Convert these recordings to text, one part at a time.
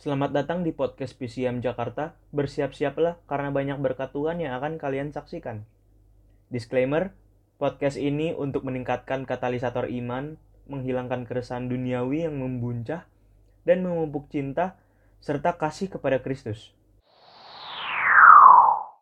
Selamat datang di podcast PCM Jakarta. Bersiap-siaplah karena banyak berkat Tuhan yang akan kalian saksikan. Disclaimer, podcast ini untuk meningkatkan katalisator iman, menghilangkan keresahan duniawi yang membuncah, dan memupuk cinta serta kasih kepada Kristus.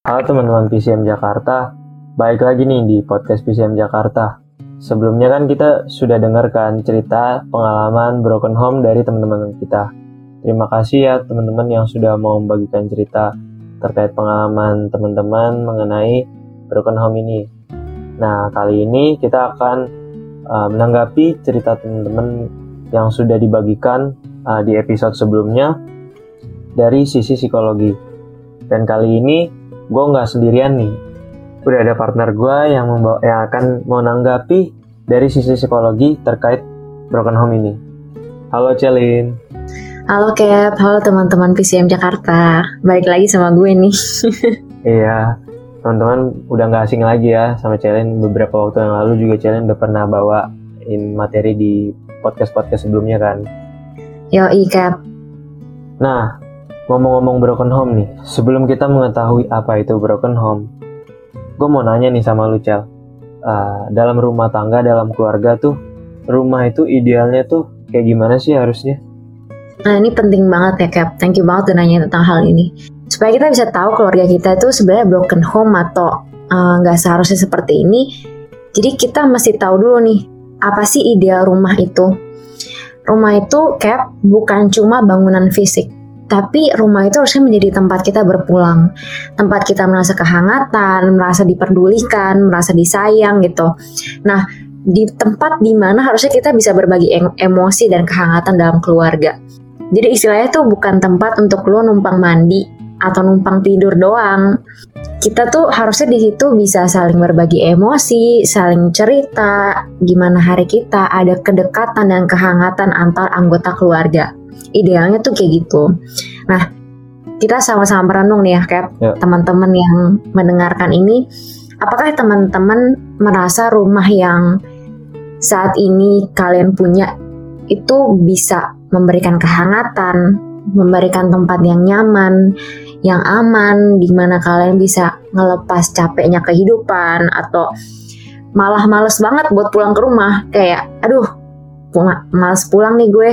Halo teman-teman PCM Jakarta, baik lagi nih di podcast PCM Jakarta. Sebelumnya kan kita sudah dengarkan cerita pengalaman broken home dari teman-teman kita. Terima kasih ya teman-teman yang sudah mau membagikan cerita terkait pengalaman teman-teman mengenai broken home ini. Nah, kali ini kita akan uh, menanggapi cerita teman-teman yang sudah dibagikan uh, di episode sebelumnya dari sisi psikologi. Dan kali ini gue nggak sendirian nih. Udah ada partner gue yang membawa yang akan menanggapi dari sisi psikologi terkait broken home ini. Halo Celin. Halo Cap, halo teman-teman PCM Jakarta. Balik lagi sama gue nih. iya, teman-teman udah nggak asing lagi ya sama Celen. Beberapa waktu yang lalu juga Celen udah pernah bawain materi di podcast-podcast sebelumnya kan. Yo, Cap. Nah, ngomong-ngomong broken home nih, sebelum kita mengetahui apa itu broken home, gue mau nanya nih sama lu Cel. Uh, dalam rumah tangga, dalam keluarga tuh, rumah itu idealnya tuh kayak gimana sih harusnya? Nah ini penting banget ya Cap, thank you banget udah nanya tentang hal ini. Supaya kita bisa tahu keluarga kita itu sebenarnya broken home atau eh, nggak uh, seharusnya seperti ini. Jadi kita mesti tahu dulu nih, apa sih ideal rumah itu? Rumah itu Cap bukan cuma bangunan fisik, tapi rumah itu harusnya menjadi tempat kita berpulang, tempat kita merasa kehangatan, merasa diperdulikan, merasa disayang gitu. Nah, di tempat di mana harusnya kita bisa berbagi emosi dan kehangatan dalam keluarga. Jadi istilahnya tuh bukan tempat untuk lo numpang mandi atau numpang tidur doang. Kita tuh harusnya di situ bisa saling berbagi emosi, saling cerita, gimana hari kita, ada kedekatan dan kehangatan antar anggota keluarga. Idealnya tuh kayak gitu. Nah, kita sama-sama merenung nih ya, Cap, ya. teman-teman yang mendengarkan ini. Apakah teman-teman merasa rumah yang saat ini kalian punya itu bisa memberikan kehangatan, memberikan tempat yang nyaman, yang aman, di mana kalian bisa ngelepas capeknya kehidupan atau malah males banget buat pulang ke rumah kayak aduh males pulang nih gue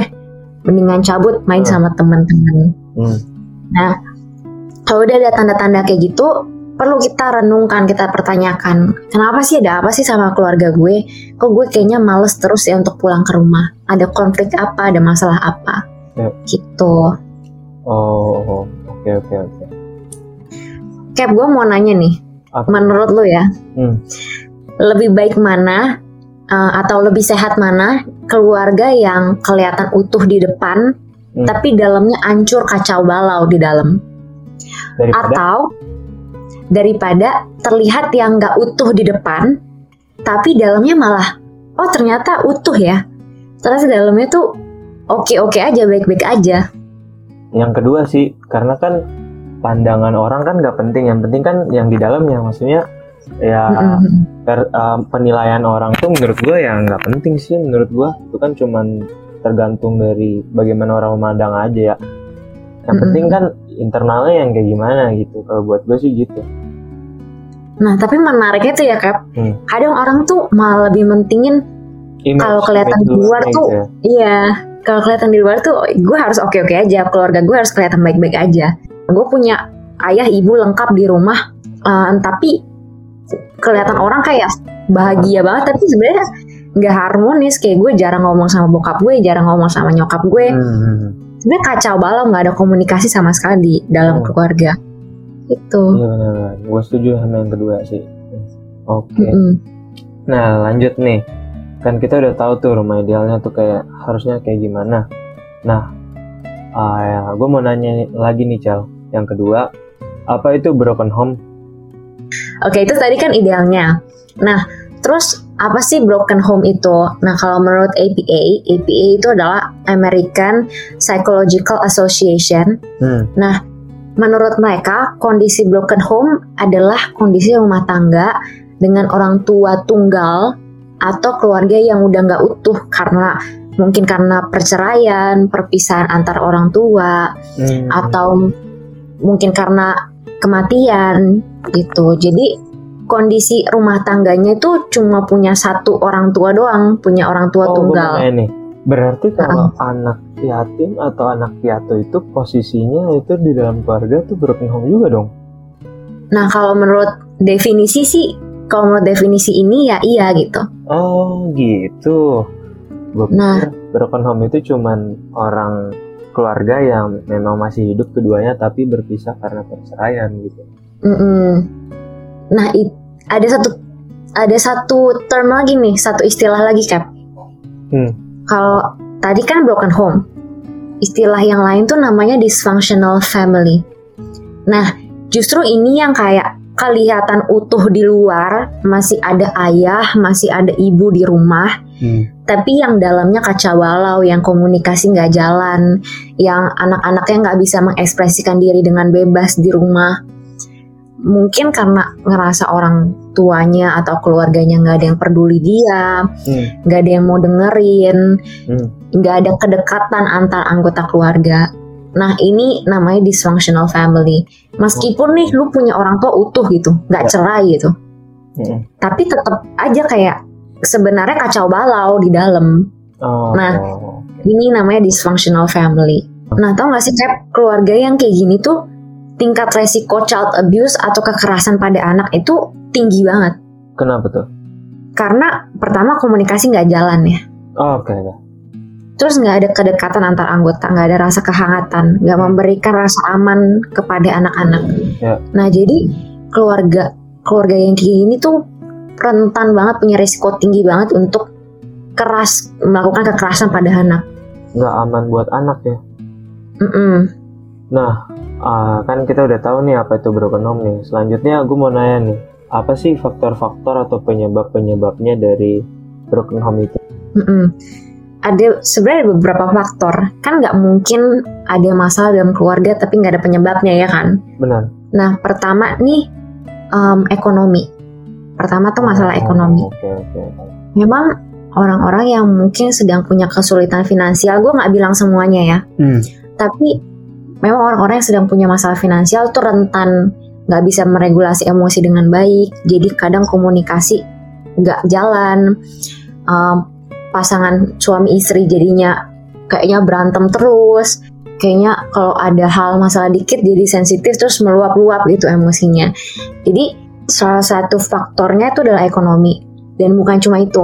mendingan cabut main hmm. sama teman-teman. Hmm. Nah kalau udah ada tanda-tanda kayak gitu perlu kita renungkan, kita pertanyakan, kenapa sih ada apa sih sama keluarga gue? Kok gue kayaknya males terus ya untuk pulang ke rumah? Ada konflik apa? Ada masalah apa? Ya. Gitu. Oh, oke oke oke. Cap, gue mau nanya nih, apa? menurut lo ya, hmm. lebih baik mana uh, atau lebih sehat mana keluarga yang kelihatan utuh di depan, hmm. tapi dalamnya ancur kacau balau di dalam? Daripada? Atau daripada terlihat yang nggak utuh di depan, tapi dalamnya malah oh ternyata utuh ya. Ternyata dalamnya tuh oke-oke aja, baik-baik aja. Yang kedua sih, karena kan pandangan orang kan nggak penting, yang penting kan yang di dalamnya, maksudnya ya mm-hmm. per, uh, penilaian orang tuh menurut gue ya nggak penting sih menurut gue itu kan cuman tergantung dari bagaimana orang memandang aja ya yang mm-hmm. penting kan internalnya yang kayak gimana gitu kalau buat gue sih gitu nah tapi menariknya tuh ya kap hmm. kadang orang tuh malah lebih mentingin kalau kelihatan di luar tuh ya. iya kalau kelihatan di luar tuh gue harus oke oke aja keluarga gue harus kelihatan baik baik aja gue punya ayah ibu lengkap di rumah uh, tapi kelihatan orang kayak bahagia banget tapi sebenarnya nggak harmonis kayak gue jarang ngomong sama bokap gue jarang ngomong sama nyokap gue hmm. Hmm, hmm sebenarnya kacau balau nggak ada komunikasi sama sekali di dalam oh. keluarga. Itu iya benar gue setuju sama yang kedua sih. Oke. Okay. mm -hmm. nah lanjut nih. Kan kita udah tahu tuh rumah idealnya tuh kayak harusnya kayak gimana. Nah uh, ya, gue mau nanya lagi nih Cel yang kedua apa itu broken home? Oke okay, itu tadi kan idealnya. Nah terus apa sih broken home itu? Nah, kalau menurut APA, APA itu adalah American Psychological Association. Hmm. Nah, menurut mereka, kondisi broken home adalah kondisi rumah tangga dengan orang tua tunggal atau keluarga yang udah nggak utuh karena mungkin karena perceraian, perpisahan antar orang tua, Hmm. atau mungkin karena kematian gitu. Jadi kondisi rumah tangganya itu cuma punya satu orang tua doang, punya orang tua Oh, gua tunggal. nih. Berarti kalau anak yatim atau anak piatu itu posisinya itu di dalam keluarga tuh broken home juga dong? Nah kalau menurut definisi sih, kalau menurut definisi ini ya iya gitu. Oh gitu. Gue Nah. home itu cuman orang keluarga yang memang masih hidup keduanya tapi berpisah karena perceraian gitu. Mm-mm. Nah it- ada satu ada satu term lagi nih, satu istilah lagi Cap. Hmm. Kalau tadi kan broken home, istilah yang lain tuh namanya dysfunctional family. Nah, justru ini yang kayak kelihatan utuh di luar, masih ada ayah, masih ada ibu di rumah, Hmm. tapi yang dalamnya kacau balau, yang komunikasi nggak jalan, yang anak-anaknya nggak bisa mengekspresikan diri dengan bebas di rumah. Mungkin karena ngerasa orang tuanya atau keluarganya nggak ada yang peduli dia, Hmm. nggak ada yang mau dengerin, Hmm. nggak ada kedekatan antar anggota keluarga. Nah ini namanya dysfunctional family. Meskipun nih lu punya orang tua utuh gitu, nggak Ya. cerai gitu, Hmm. tapi tetap aja kayak sebenarnya kacau balau di dalam. Oh. Nah. Ini namanya dysfunctional family. Nah tau gak sih Cap, keluarga yang kayak gini tuh tingkat resiko child abuse atau kekerasan pada anak itu tinggi banget. Kenapa tuh? Karena pertama komunikasi nggak jalan ya. Oh, Oke. oke. Terus nggak ada kedekatan antar anggota, nggak ada rasa kehangatan, nggak memberikan rasa aman kepada anak-anak. Ya. Nah jadi keluarga keluarga yang kayak gini tuh rentan banget punya risiko tinggi banget untuk keras melakukan kekerasan pada anak. Nggak aman buat anak ya. Mm-mm. Nah, ah, kan kita udah tahu nih apa itu broken home nih. Selanjutnya gue mau nanya nih, apa sih faktor-faktor atau penyebab-penyebabnya dari broken home itu? Mm-mm. Ada sebenarnya ada beberapa faktor. Kan nggak mungkin ada masalah dalam keluarga tapi nggak ada penyebabnya ya kan. Benar. Nah pertama nih em, ekonomi. Pertama tuh masalah Oh, ekonomi. Oke, oke. Memang orang-orang yang mungkin sedang punya kesulitan finansial, gue nggak bilang semuanya ya. Hmm. Tapi memang orang-orang yang sedang punya masalah finansial tuh rentan nggak bisa meregulasi emosi dengan baik. Jadi kadang komunikasi nggak jalan. Em, pasangan suami istri jadinya kayaknya berantem terus. Kayaknya kalau ada hal masalah dikit jadi sensitif terus meluap-luap gitu emosinya. Jadi salah satu faktornya itu adalah ekonomi dan bukan cuma itu.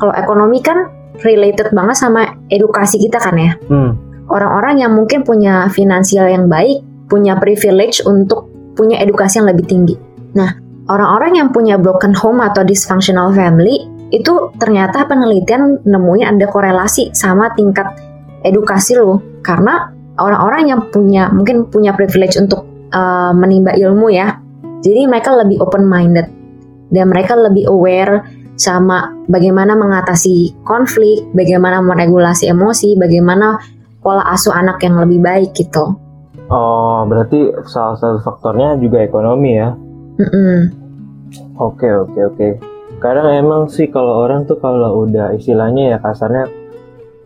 Kalau ekonomi kan related banget sama edukasi kita kan ya Hmm. Orang-orang yang mungkin punya finansial yang baik, punya privilege untuk punya edukasi yang lebih tinggi. Nah, orang-orang yang punya broken home atau dysfunctional family itu ternyata penelitian nemuin ada korelasi sama tingkat edukasi lo. Karena orang-orang yang punya mungkin punya privilege untuk uh, menimba ilmu ya, jadi mereka lebih open minded dan mereka lebih aware sama bagaimana mengatasi konflik, bagaimana meregulasi emosi, bagaimana pola asuh anak yang lebih baik gitu. Oh, berarti salah satu faktornya juga ekonomi ya? Mm-mm. Oke, oke, oke. Kadang emang sih kalau orang tuh kalau udah istilahnya ya kasarnya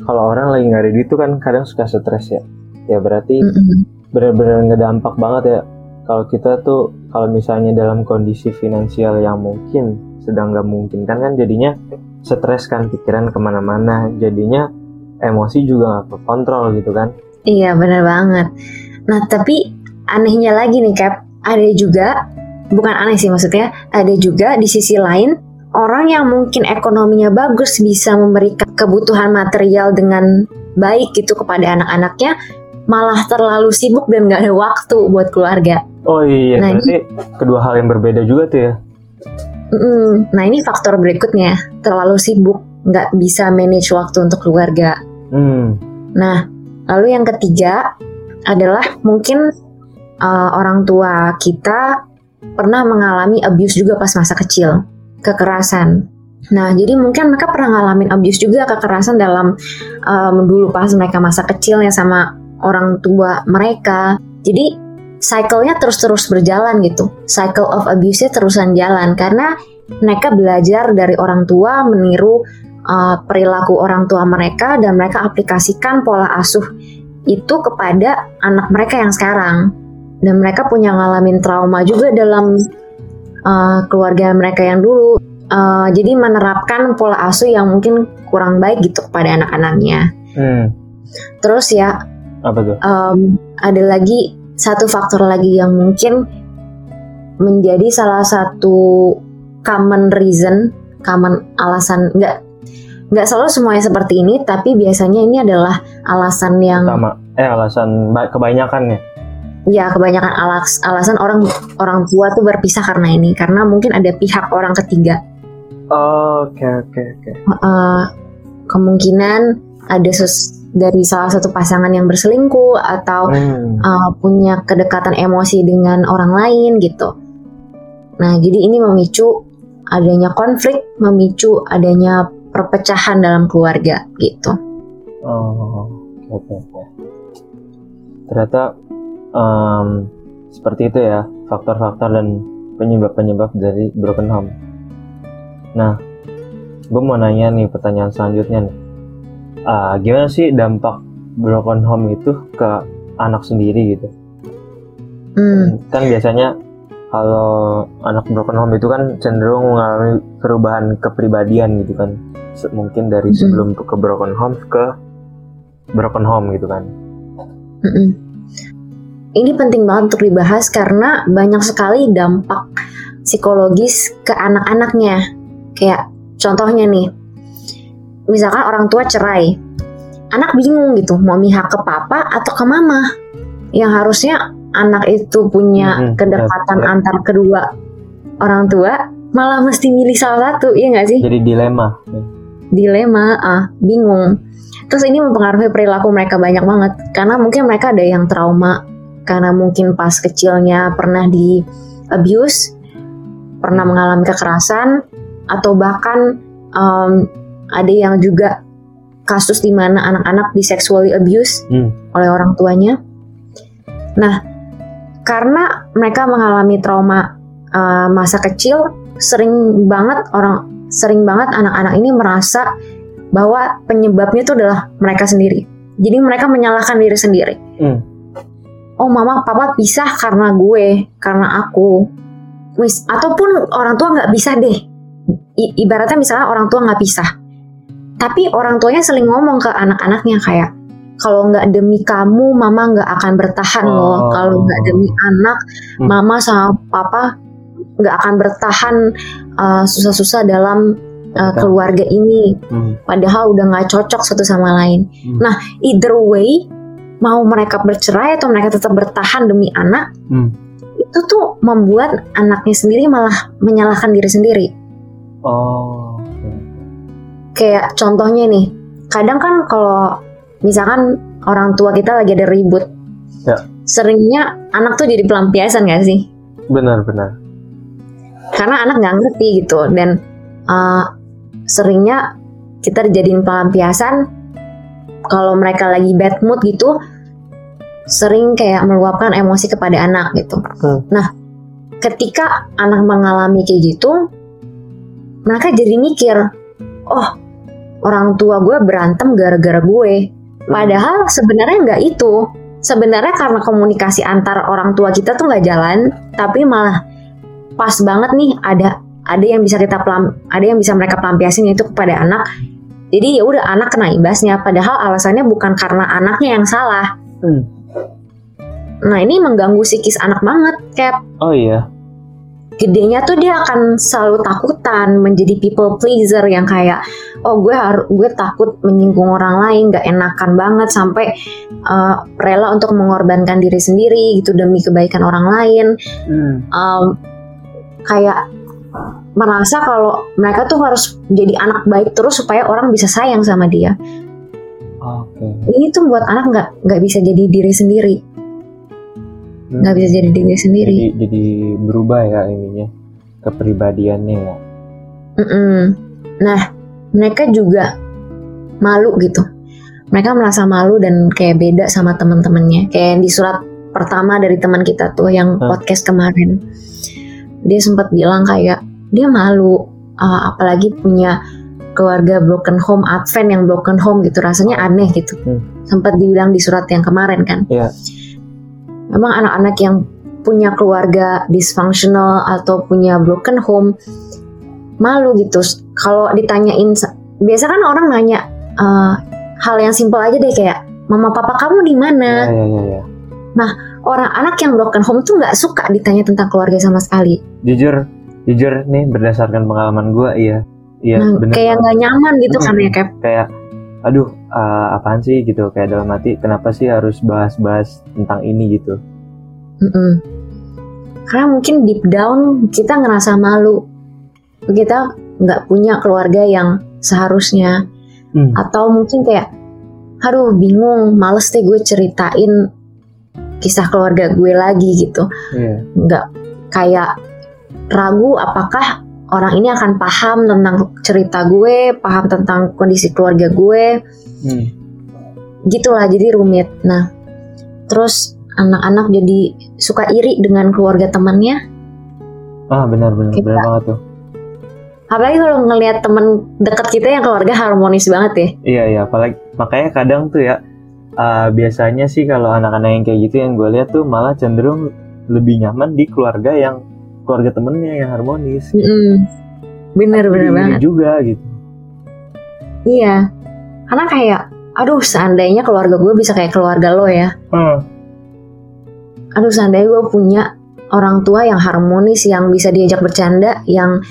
kalau orang lagi nggak ada duit tuh kan kadang suka stres ya. Ya berarti Mm-mm. benar-benar ngedampak banget ya kalau kita tuh kalau misalnya dalam kondisi finansial yang mungkin sedang nggak mungkin kan kan jadinya stres kan pikiran ke mana-mana jadinya emosi juga nggak kontrol gitu kan Iya benar banget. Nah tapi anehnya lagi nih Cap, ada juga bukan aneh sih maksudnya, ada juga di sisi lain orang yang mungkin ekonominya bagus bisa memberikan kebutuhan material dengan baik gitu kepada anak-anaknya, malah terlalu sibuk dan nggak ada waktu buat keluarga. oh iya Nah, berarti kedua hal yang berbeda juga tuh ya. Nah ini faktor berikutnya, terlalu sibuk, nggak bisa manage waktu untuk keluarga. Hmm Nah, lalu yang ketiga adalah mungkin uh, orang tua kita pernah mengalami abuse juga pas masa kecil, kekerasan. Nah, jadi mungkin mereka pernah ngalamin abuse juga kekerasan dalam um, dulu pas mereka masa kecilnya sama orang tua mereka. Jadi cycle-nya terus-terus berjalan gitu. Cycle of abuse-nya terusan jalan karena mereka belajar dari orang tua meniru uh, perilaku orang tua mereka dan mereka aplikasikan pola asuh itu kepada anak mereka yang sekarang dan mereka punya ngalamin trauma juga dalam uh, keluarga mereka yang dulu uh, jadi menerapkan pola asuh yang mungkin kurang baik gitu kepada anak-anaknya Hmm. terus ya Apa tuh? um, ada lagi satu faktor lagi yang mungkin menjadi salah satu common reason, common alasan nggak nggak selalu semuanya seperti ini, tapi biasanya ini adalah alasan yang Sama. Eh alasan ba- kebanyakan ya. ya kebanyakan alas, alasan orang orang tua tuh berpisah karena ini, karena mungkin ada pihak orang ketiga. Oke oke oke. Kemungkinan ada sus dari salah satu pasangan yang berselingkuh atau Hmm. uh, punya kedekatan emosi dengan orang lain gitu. Nah, jadi ini memicu adanya konflik, memicu adanya perpecahan dalam keluarga gitu. Oh, oke oke. Ternyata em, seperti itu ya faktor-faktor dan penyebab-penyebab dari broken home. Nah, gue mau nanya nih pertanyaan selanjutnya nih. Ah, gimana sih dampak broken home itu ke anak sendiri gitu? Hmm, Kan biasanya kalau anak broken home itu kan cenderung mengalami perubahan kepribadian gitu kan. Mungkin dari sebelum ke broken home ke broken home gitu kan. Ini penting banget untuk dibahas karena banyak sekali dampak psikologis ke anak-anaknya. Kayak contohnya nih, misalkan orang tua cerai, anak bingung gitu mau mihak ke papa atau ke mama. Yang harusnya anak itu punya Mhm, kedekatan antar kedua orang tua, malah mesti milih salah satu, iya nggak sih? Jadi dilema. dilema, ah, bingung. Terus ini mempengaruhi perilaku mereka banyak banget karena mungkin mereka ada yang trauma karena mungkin pas kecilnya pernah di abuse, pernah mengalami kekerasan atau bahkan um, ada yang juga kasus di mana anak-anak di sexually abuse Hmm. oleh orang tuanya. Nah, karena mereka mengalami trauma uh, masa kecil, sering banget orang sering banget anak-anak ini merasa bahwa penyebabnya itu adalah mereka sendiri. Jadi mereka menyalahkan diri sendiri. Hmm. Oh mama papa pisah karena gue, karena aku. Wis, ataupun orang tua nggak bisa deh. I- ibaratnya misalnya orang tua nggak pisah. Tapi orang tuanya sering ngomong ke anak-anaknya kayak, kalau nggak demi kamu, mama nggak akan bertahan loh. Oh. Kalau nggak demi anak, Hmm. mama sama papa nggak akan bertahan uh, susah-susah dalam uh, keluarga ini Hmm. padahal udah nggak cocok satu sama lain. Hmm. Nah, either way, mau mereka bercerai atau mereka tetap bertahan demi anak, Hmm. itu tuh membuat anaknya sendiri malah menyalahkan diri sendiri. Oh. Kayak contohnya nih, kadang kan kalau misalkan orang tua kita lagi ada ribut, Ya. seringnya anak tuh jadi pelampiasan gak sih? Benar-benar. Karena anak nggak ngerti gitu dan uh, seringnya kita dijadiin pelampiasan kalau mereka lagi bad mood gitu sering kayak meluapkan emosi kepada anak gitu. Hmm. Nah, ketika anak mengalami kayak gitu, mereka jadi mikir, oh orang tua gue berantem gara-gara gue. Padahal sebenarnya nggak itu. Sebenarnya karena komunikasi antar orang tua kita tuh nggak jalan, tapi malah pas banget nih ada ada yang bisa kita pelam, ada yang bisa mereka pelampiasin yaitu kepada anak. Jadi ya udah anak kena imbasnya. Padahal alasannya bukan karena anaknya yang salah. Hmm. Nah ini mengganggu psikis anak banget, Cap. Oh iya. Gedenya tuh dia akan selalu takutan menjadi people pleaser yang kayak oh gue harus gue takut menyinggung orang lain, gak enakan banget sampai uh, rela untuk mengorbankan diri sendiri gitu demi kebaikan orang lain. Hmm. Um, kayak merasa kalau mereka tuh harus jadi anak baik terus supaya orang bisa sayang sama dia. Oke. Ini tuh buat anak nggak nggak bisa jadi diri sendiri, Hmm. nggak bisa jadi diri sendiri. Jadi jadi berubah ya ininya kepribadiannya ya. Mm-mm. Nah, mereka juga malu gitu. Mereka merasa malu dan kayak beda sama teman-temannya. Kayak di surat pertama dari teman kita tuh yang Hah? podcast kemarin, dia sempat bilang kayak dia malu, uh, apalagi punya keluarga broken home Advent yang broken home gitu rasanya aneh gitu Hmm. sempat dibilang di surat yang kemarin kan Iya. memang anak-anak yang punya keluarga dysfunctional atau punya broken home malu gitu kalau ditanyain biasa kan orang nanya eh, hal yang simpel aja deh kayak mama papa kamu di mana? Iya, iya, iya, iya. orang anak yang broken home tuh nggak suka ditanya tentang keluarga sama sekali. Jujur, jujur nih berdasarkan pengalaman gue, iya. Iya, Nah, bener kayak nggak nyaman gitu kan Mm-mm. ya Cap kayak aduh eh, apaan sih? gitu kayak dalam hati kenapa sih harus bahas-bahas tentang ini? gitu. Mm-mm. karena mungkin deep down kita ngerasa malu. Kita nggak punya keluarga yang seharusnya. Hmm. atau mungkin kayak aduh bingung males deh gue ceritain kisah keluarga gue lagi gitu. Nggak kayak ragu apakah orang ini akan paham tentang cerita gue paham tentang kondisi keluarga gue. Hmm. gitulah jadi rumit. Nah terus anak-anak jadi suka iri dengan keluarga temannya. Ah benar benar. Kita- benar banget tuh apalagi kalau ngelihat teman dekat kita yang keluarga harmonis banget ya. Iya iya. Apalagi makanya kadang tuh ya eh, biasanya sih kalau anak-anak yang kayak gitu yang gue lihat tuh malah cenderung lebih nyaman di keluarga yang keluarga temennya yang harmonis. Mm-mm. bener bener Iri banget. juga gitu. Iya. Karena kayak aduh seandainya keluarga gue bisa kayak keluarga lo ya. Hmm. aduh seandainya gue punya orang tua yang harmonis yang bisa diajak bercanda yang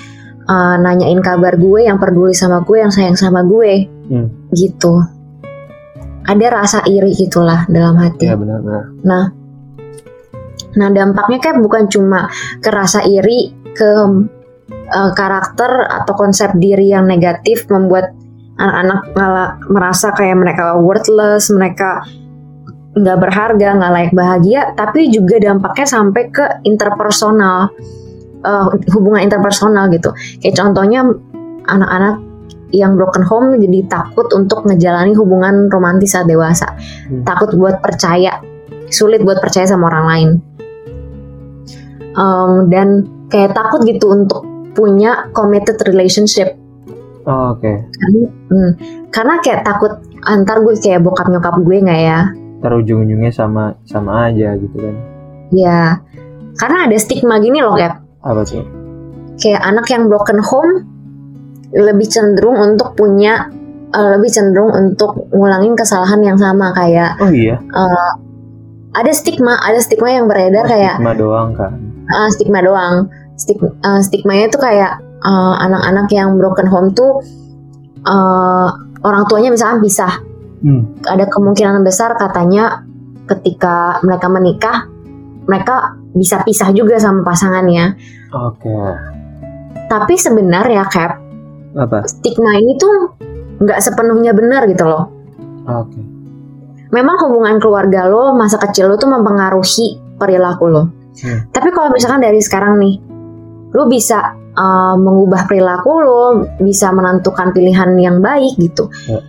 uh, nanyain kabar gue yang peduli sama gue yang sayang sama gue. Hmm. gitu. Ada rasa iri gitulah dalam hati. Iya benar benar. Nah dampaknya kayak bukan cuma ke rasa iri ke uh, karakter atau konsep diri yang negatif membuat anak-anak malah merasa kayak mereka worthless mereka nggak berharga nggak layak bahagia tapi juga dampaknya sampai ke interpersonal uh, hubungan interpersonal gitu. Kayak contohnya anak-anak yang broken home jadi takut untuk ngejalani hubungan romantis saat dewasa. Hmm. takut buat percaya sulit buat percaya sama orang lain. Um, dan kayak takut gitu untuk punya committed relationship. Oh, oke. Hmm, karena kayak takut antar gue kayak bokap nyokap gue nggak ya? Ntar ujung-ujungnya sama sama aja gitu kan. Ya karena ada stigma gini loh kayak apa tuh kayak anak yang broken home lebih cenderung untuk punya eh, lebih cenderung untuk ngulangin kesalahan yang sama kayak oh iya eh, ada stigma ada stigma yang beredar kayak cuma doang kan uh, stigma doang. Stig, uh, stigmanya itu kayak uh, anak-anak yang broken home tuh uh, orang tuanya misalkan pisah. Hmm. Ada kemungkinan besar katanya ketika mereka menikah mereka bisa pisah juga sama pasangannya. oke Tapi sebenarnya Cap, apa stigma ini tuh nggak sepenuhnya benar gitu loh. oke Memang hubungan keluarga lo masa kecil lo tuh mempengaruhi perilaku lo. Hmm. Tapi kalau misalkan dari sekarang nih, lo bisa uh, mengubah perilaku lo, bisa menentukan pilihan yang baik gitu. Ya.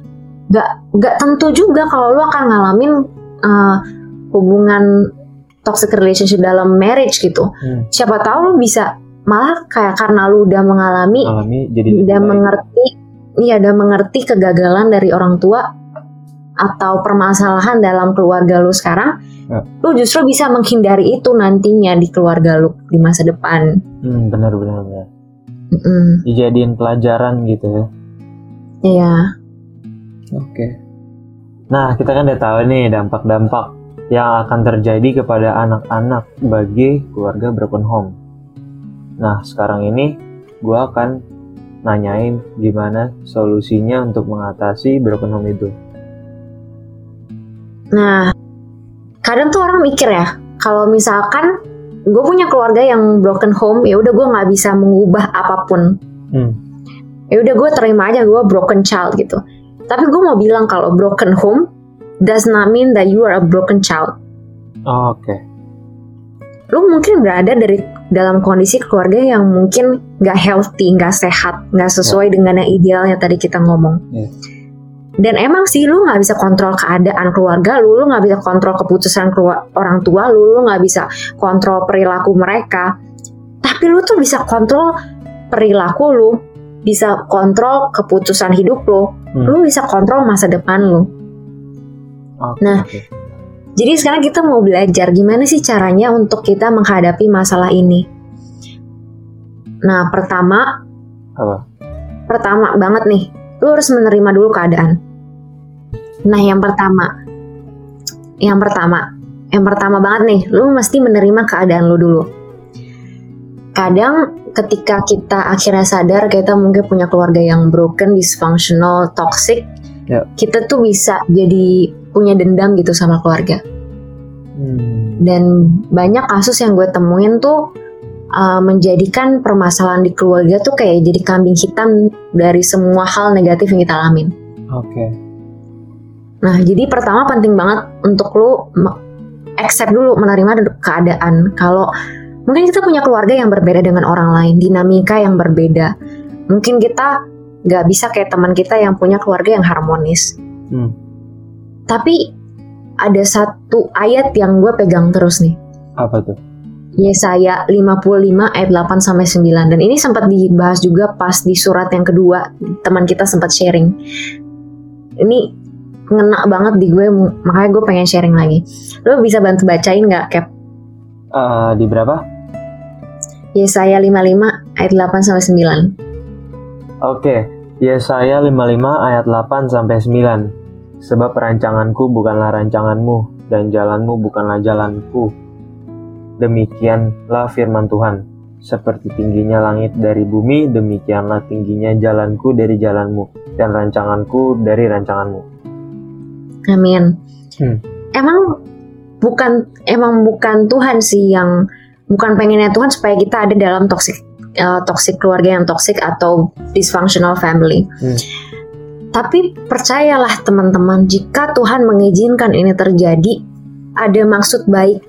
Gak gak tentu juga kalau lo akan ngalamin uh, hubungan toxic relationship dalam marriage gitu. Hmm. Siapa tahu lo bisa malah kayak karena lo udah mengalami alami jadi udah baik. mengerti iya udah mengerti kegagalan dari orang tua atau permasalahan dalam keluarga lu sekarang Ya. lu justru bisa menghindari itu nantinya di keluarga lu di masa depan hmm, benar benar benar Mm-mm. dijadiin pelajaran gitu ya Iya Oke. Nah, kita kan udah tahu nih dampak-dampak yang akan terjadi kepada anak-anak bagi keluarga broken home. Nah, sekarang ini gue akan nanyain gimana solusinya untuk mengatasi broken home itu. nah kadang tuh orang mikir ya kalau misalkan gue punya keluarga yang broken home ya udah gue nggak bisa mengubah apa pun Hmm. ya udah gue terima aja gue broken child gitu tapi gue mau bilang kalau broken home does not mean that you are a broken child Oh, Oke. lu mungkin berada dari dalam kondisi keluarga yang mungkin nggak healthy, nggak sehat, nggak sesuai dengan yang idealnya tadi kita ngomong. Iya. Dan emang sih lu nggak bisa kontrol keadaan keluarga lu, lu nggak bisa kontrol keputusan kelua- orang tua lu, lu nggak bisa kontrol perilaku mereka. Tapi lu tuh bisa kontrol perilaku lu bisa kontrol keputusan hidup lo, Hmm. lu bisa kontrol masa depan lo. Oke, Nah. Jadi sekarang kita mau belajar gimana sih caranya untuk kita menghadapi masalah ini. Nah, pertama, Apa? pertama banget nih, lu harus menerima dulu keadaan. Nah, yang pertama, yang pertama, yang pertama banget nih, lu mesti menerima keadaan lu dulu. Kadang ketika kita akhirnya sadar kita mungkin punya keluarga yang broken, dysfunctional, toxic, Ya. kita tuh bisa jadi punya dendam gitu sama keluarga Hmm. dan banyak kasus yang gue temuin tuh uh, menjadikan permasalahan di keluarga tuh kayak jadi kambing hitam dari semua hal negatif yang kita alamin. Oke. Nah, jadi pertama penting banget untuk lu accept dulu menerima keadaan kalau mungkin kita punya keluarga yang berbeda dengan orang lain, dinamika yang berbeda. Mungkin kita nggak bisa kayak teman kita yang punya keluarga yang harmonis. Hmm. Tapi ada satu ayat yang gue pegang terus nih. Apa tuh? Yesaya 55 ayat 8 sampai 9 dan ini sempat dibahas juga pas di surat yang kedua teman kita sempat sharing. Ini ngena banget di gue makanya gue pengen sharing lagi. Lo bisa bantu bacain nggak Cap? Eh, di berapa? Yesaya 55 ayat 8 sampai 9. Oke, Yesaya 55 ayat 8 sampai 9. Sebab rancanganku bukanlah rancanganmu dan jalanmu bukanlah jalanku. Demikianlah firman Tuhan. Seperti tingginya langit dari bumi, demikianlah tingginya jalanku dari jalanmu dan rancanganku dari rancanganmu. Amin. Hmm. Emang bukan emang bukan Tuhan sih yang bukan pengennya Tuhan supaya kita ada dalam toxic eh, toxic keluarga yang toxic atau dysfunctional family. Hmm. Tapi percayalah teman-teman, jika Tuhan mengizinkan ini terjadi, ada maksud baik.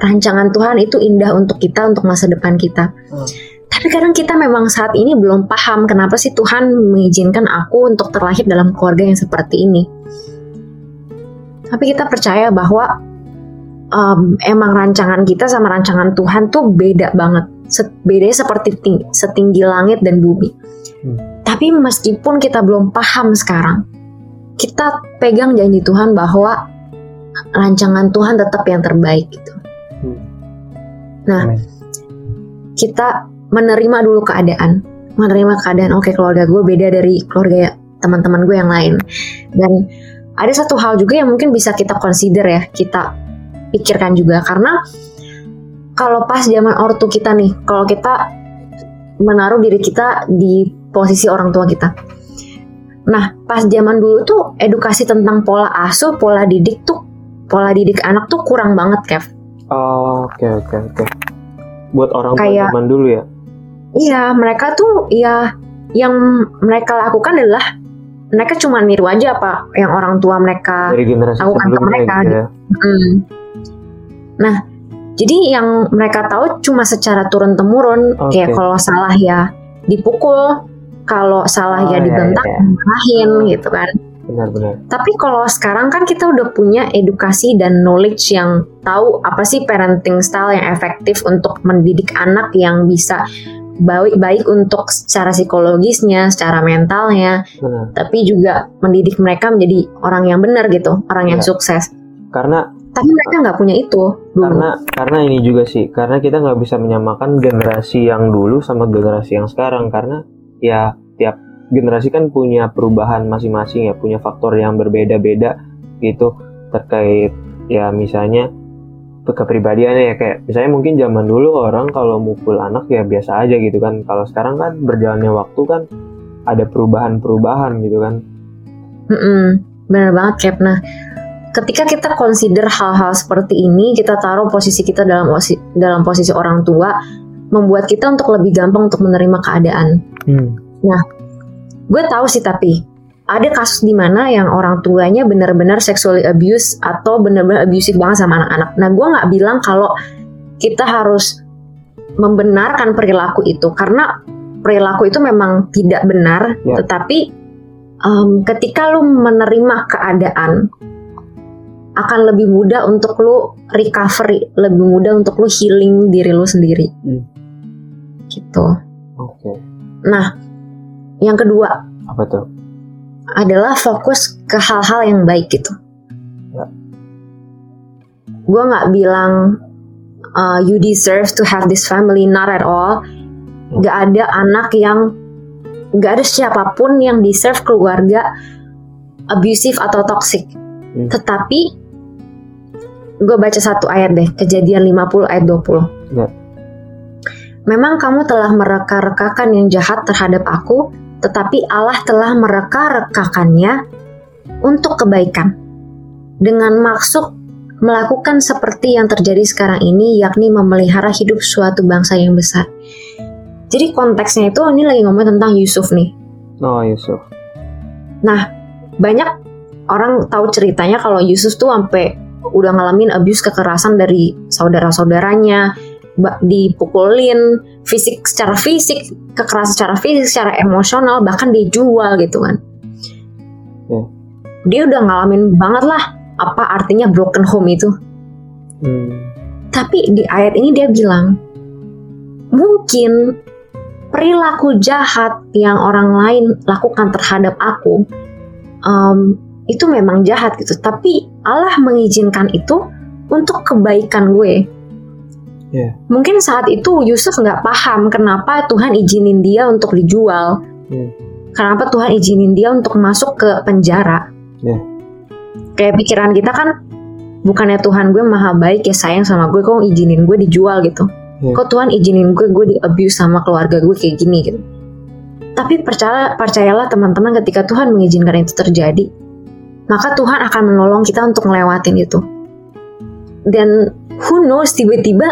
Rancangan Tuhan itu indah untuk kita, untuk masa depan kita. Hmm. Tapi kadang kita memang saat ini belum paham kenapa sih Tuhan mengizinkan aku untuk terlahir dalam keluarga yang seperti ini. Tapi kita percaya bahwa um, emang rancangan kita sama rancangan Tuhan tuh beda banget. Bedanya seperti ting- setinggi langit dan bumi. Hmm. Tapi meskipun kita belum paham sekarang, kita pegang janji Tuhan bahwa rancangan Tuhan tetap yang terbaik gitu. Hmm. Nah, Amin. kita menerima dulu keadaan, menerima keadaan. Oke, keluarga gue beda dari keluarga teman-teman gue yang lain. Dan ada satu hal juga yang mungkin bisa kita consider ya, kita pikirkan juga karena kalau pas zaman ortu kita nih, kalau kita menaruh diri kita di posisi orang tua kita. Nah, pas zaman dulu tuh edukasi tentang pola asuh, pola didik tuh, pola didik anak tuh kurang banget, Kev. Oh, Oke oke oke. Buat orang tua zaman dulu ya. Iya, mereka tuh ya yang mereka lakukan adalah mereka cuma niru aja apa yang orang tua mereka. Dari generasi Lakukan ke mereka, gitu ya. Hmm. Nah, jadi yang mereka tahu cuma secara turun temurun, Oke. kayak kalau salah ya dipukul, kalau salah Oh, ya iya, dibentak, iya. dimarahin gitu kan. Benar-benar. Tapi kalau sekarang kan kita udah punya edukasi dan knowledge yang tahu apa sih parenting style yang efektif untuk mendidik anak yang bisa baik baik untuk secara psikologisnya, secara mentalnya, Benar. tapi juga mendidik mereka menjadi orang yang benar gitu, orang yang Iya. sukses. Karena Tapi mereka nggak punya itu dulu. karena karena ini juga sih karena kita nggak bisa menyamakan generasi yang dulu sama generasi yang sekarang. Karena ya tiap generasi kan punya perubahan masing-masing ya punya faktor yang berbeda-beda gitu. Terkait ya misalnya kepribadiannya ya kayak misalnya mungkin zaman dulu orang kalau mukul anak ya biasa aja gitu kan. Kalau sekarang kan berjalannya waktu kan ada perubahan-perubahan gitu kan. Mm-mm, bener banget Cap. Nah, ketika kita consider hal-hal seperti ini, kita taruh posisi kita dalam posisi, dalam posisi orang tua, membuat kita untuk lebih gampang untuk menerima keadaan. Gue tahu sih tapi ada kasus di mana yang orang tuanya benar-benar sexually abuse atau benar-benar abusive banget sama anak-anak. Nah, gue nggak bilang kalau kita harus membenarkan perilaku itu karena perilaku itu memang tidak benar, Ya. tetapi em, ketika lu menerima keadaan akan lebih mudah untuk lu recovery, lebih mudah untuk lu healing diri lu sendiri. Hmm. Gitu. oke Nah, Yang kedua Apa tuh? adalah fokus ke hal-hal yang baik gitu. Ya. Gue nggak bilang uh, you deserve to have this family, not at all. Gak ada anak yang gak ada siapa pun yang deserve keluarga abusive atau toxic. Hmm. Tetapi gue baca satu ayat deh, kejadian 50 ayat 20. Ya. Memang kamu telah mereka-rekakan yang jahat terhadap aku, tetapi Allah telah mereka-rekakannya untuk kebaikan. Dengan maksud melakukan seperti yang terjadi sekarang ini, yakni memelihara hidup suatu bangsa yang besar. Jadi konteksnya itu ini lagi ngomong tentang Yusuf nih. Oh Yusuf. Nah, banyak orang tahu ceritanya kalau Yusuf tuh sampai udah ngalamin abuse kekerasan dari saudara-saudaranya, dipukulin fisik secara fisik, kekerasan secara fisik, secara emosional, bahkan dijual gitu kan. Ya. Dia udah ngalamin banget lah apa artinya broken home itu. Hmm. Tapi di ayat ini dia bilang, mungkin perilaku jahat yang orang lain lakukan terhadap aku um, itu memang jahat gitu. Tapi Allah mengizinkan itu untuk kebaikan gue. Ya. Mungkin saat itu Yusuf nggak paham kenapa Tuhan izinin dia untuk dijual. Hmm. Kenapa Tuhan izinin dia untuk masuk ke penjara. Ya. Kayak pikiran kita kan bukannya Tuhan gue maha baik ya sayang sama gue kok izinin gue dijual gitu Ya. kok Tuhan izinin gue gue di abuse sama keluarga gue kayak gini gitu tapi percaya percayalah teman-teman ketika Tuhan mengizinkan itu terjadi maka Tuhan akan menolong kita untuk ngelewatin itu. Dan who knows tiba-tiba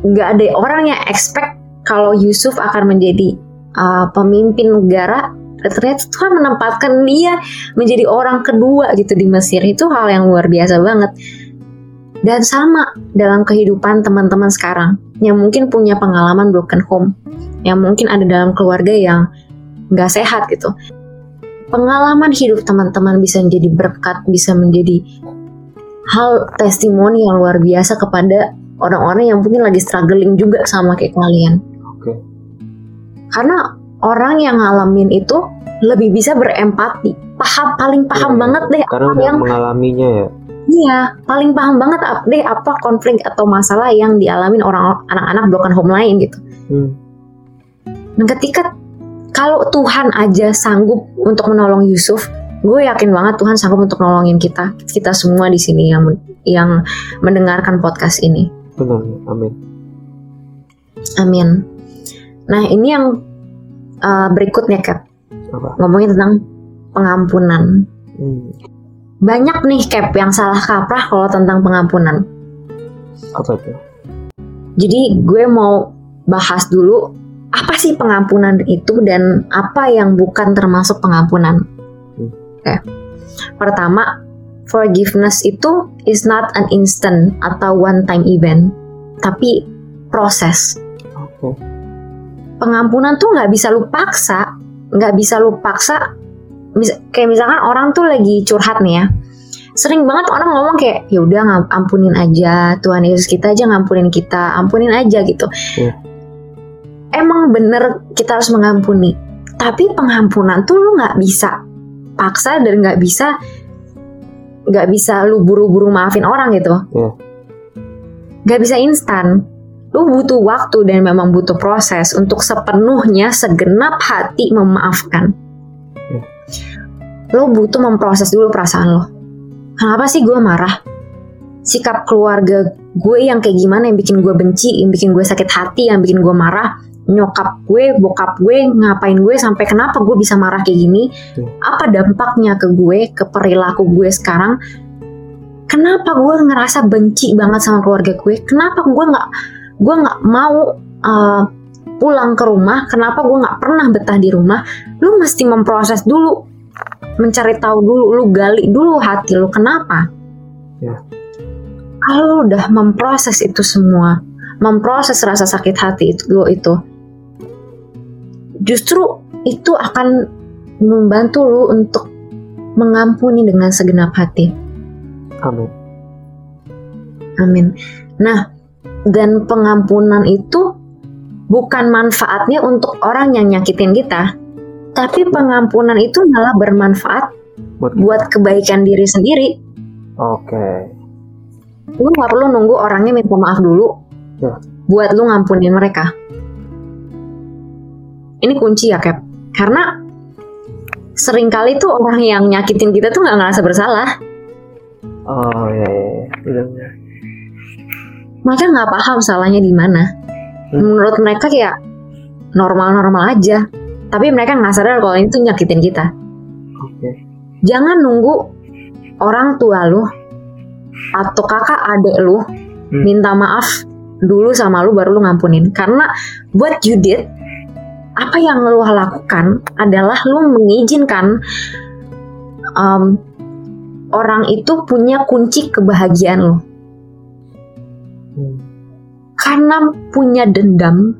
nggak ada orang yang expect kalau Yusuf akan menjadi uh, pemimpin negara. Ternyata Tuhan menempatkan dia menjadi orang kedua gitu di Mesir. Itu hal yang luar biasa banget. Dan sama dalam kehidupan teman-teman sekarang yang mungkin punya pengalaman broken home yang mungkin ada dalam keluarga yang nggak sehat gitu pengalaman hidup teman-teman bisa menjadi berkat bisa menjadi hal testimoni yang luar biasa kepada orang-orang yang mungkin lagi struggling juga sama kayak kalian Oke. karena orang yang ngalamin itu lebih bisa berempati paham paling paham Iya, banget deh Karena apa yang mengalaminya ya. Iya, paling paham banget deh apa konflik atau masalah yang dialamin orang anak-anak broken home lain gitu. Hmm. Dan ketika kalau Tuhan aja sanggup untuk menolong Yusuf, gue yakin banget Tuhan sanggup untuk nolongin kita, kita semua di sini yang yang mendengarkan podcast ini. Benar. Amin. Amin. Nah ini yang uh, berikutnya Cap, Apa? ngomongin tentang pengampunan. Hmm. Banyak nih Cap yang salah kaprah kalau tentang pengampunan. Apa tuh? Jadi gue mau bahas dulu apa sih pengampunan itu dan apa yang bukan termasuk pengampunan. Hmm. Oke. Pertama, forgiveness itu is not an instant atau one time event, tapi proses. Pengampunan tuh nggak bisa lu paksa, nggak bisa lu paksa. Mis- kayak misalkan orang tuh lagi curhat nih ya, sering banget orang ngomong kayak ya udah ampunin aja Tuhan Yesus kita aja ngampunin kita ampunin aja gitu Iya. Emang bener kita harus mengampuni. Tapi pengampunan tuh lu nggak bisa paksa dan nggak bisa nggak bisa lu buru-buru maafin orang gitu. Iya. nggak bisa instan. Lu butuh waktu dan memang butuh proses untuk sepenuhnya segenap hati memaafkan. Iya. lo butuh memproses dulu perasaan lo kenapa sih gue marah? Sikap keluarga gue yang kayak gimana yang bikin gue benci yang bikin gue sakit hati yang bikin gue marah nyokap gue bokap gue ngapain gue sampai kenapa gue bisa marah kayak gini? Hmm. apa dampaknya ke gue ke perilaku gue sekarang? Kenapa gue ngerasa benci banget sama keluarga gue? Kenapa gue nggak gue nggak mau uh, pulang ke rumah? Kenapa gue nggak pernah betah di rumah? Lu mesti memproses dulu. Mencari tahu dulu lu gali dulu hati lu kenapa? Ya. kalau udah memproses itu semua memproses rasa sakit hati itu lu itu justru itu akan membantu lu untuk mengampuni dengan segenap hati Amin. Amin. Nah, dan pengampunan itu bukan manfaatnya untuk orang yang nyakitin kita, tapi pengampunan itu malah bermanfaat Buat buat kebaikan diri sendiri. Oke. Lu nggak perlu nunggu orangnya minta maaf dulu Ya. buat lu ngampunin mereka. Ini kunci ya, Cap. Karena sering kali tuh orang yang nyakitin kita tuh nggak ngerasa bersalah. Oh iya iya. iya. Mereka nggak paham salahnya di mana. Hmm. Menurut mereka kayak normal-normal aja. Tapi mereka nggak sadar kalau ini tuh nyakitin kita. Oke. Jangan nunggu orang tua lu atau kakak adek lu Hmm. minta maaf dulu sama lu baru lu ngampunin. Karena buat you did, apa yang lu lakukan adalah lu mengizinkan um, orang itu punya kunci kebahagiaan lu. Hmm. Karena punya dendam,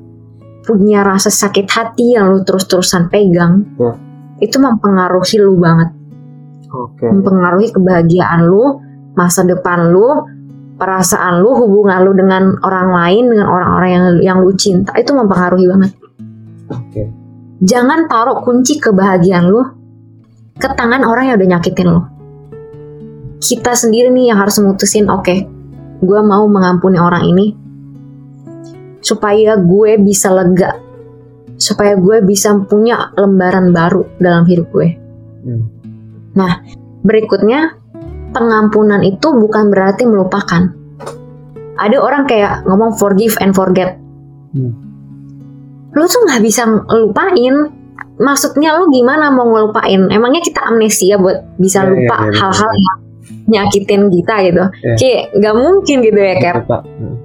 punya rasa sakit hati yang lu terus-terusan pegang, Ya. itu mempengaruhi lu banget. Oke. mempengaruhi kebahagiaan lu, masa depan lu, perasaan lu, hubungan lu dengan orang lain, dengan orang-orang yang yang lu cinta itu mempengaruhi banget. Oke. Jangan taruh kunci kebahagiaan lu ke tangan orang yang udah nyakitin lu. Kita sendiri nih yang harus mutusin, oke, gue mau mengampuni orang ini supaya gue bisa lega, supaya gue bisa punya lembaran baru dalam hidup gue. Hmm. Berikutnya, pengampunan itu bukan berarti melupakan. Ada orang kayak ngomong forgive and forget. Hmm. Lu tuh nggak bisa ngelupain. Maksudnya lu gimana mau ngelupain? Emangnya kita amnesia buat bisa Iya, iya, lupa iya, hal-hal betul. yang nyakitin kita gitu? Kayak nggak mungkin gitu ya, Cap. Pak. Hmm.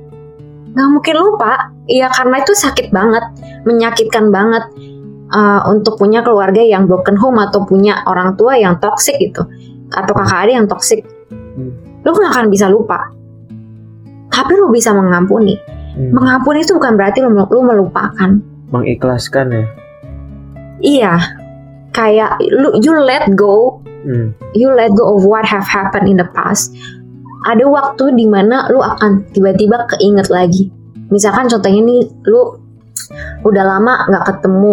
Nggak mungkin lupa. Iya karena itu sakit banget, menyakitkan banget. uh, untuk punya keluarga yang broken home atau punya orang tua yang toxic gitu atau kakak adik yang toxic Hmm. lu gak akan bisa lupa tapi lu bisa mengampuni Hmm. mengampuni itu bukan berarti lu, lu melupakan Mengikhlaskan ya. iya. Kayak lu you let go. Hmm. you let go of what have happened in the past. Ada waktu di mana lu akan tiba-tiba keinget lagi. Misalkan contohnya nih lu udah lama nggak ketemu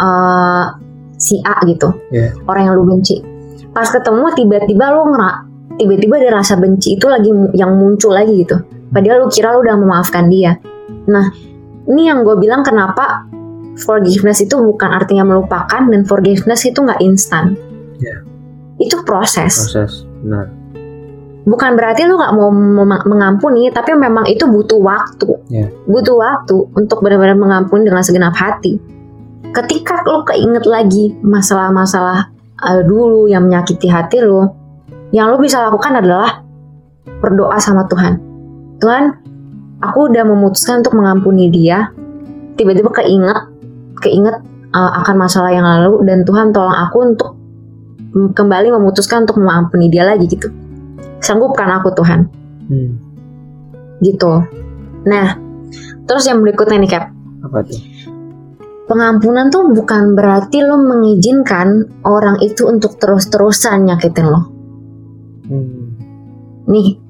eh, si A gitu. Iya. orang yang lu benci. Pas ketemu tiba-tiba lu ngerak tiba-tiba ada rasa benci itu lagi yang muncul lagi gitu. Padahal lu kira lu udah memaafkan dia. Nah ini yang gue bilang kenapa forgiveness itu bukan artinya melupakan dan forgiveness itu nggak instan Iya. itu proses Proses. Benar. bukan berarti lu nggak mau mengampuni tapi memang itu butuh waktu Iya. butuh waktu untuk benar-benar mengampuni dengan segenap hati ketika lu keinget lagi masalah-masalah eh, dulu yang menyakiti hati lu yang lu bisa lakukan adalah berdoa sama Tuhan Tuhan aku udah memutuskan untuk mengampuni dia tiba-tiba keinget keinget eh, akan masalah yang lalu dan Tuhan tolong aku untuk kembali memutuskan untuk mengampuni dia lagi gitu sanggupkan aku Tuhan Hmm. gitu. Nah, terus yang berikutnya nih Cap, Apa tuh? pengampunan tuh bukan berarti lo mengizinkan orang itu untuk terus-terusan nyakitin lo. Hmm. Nih,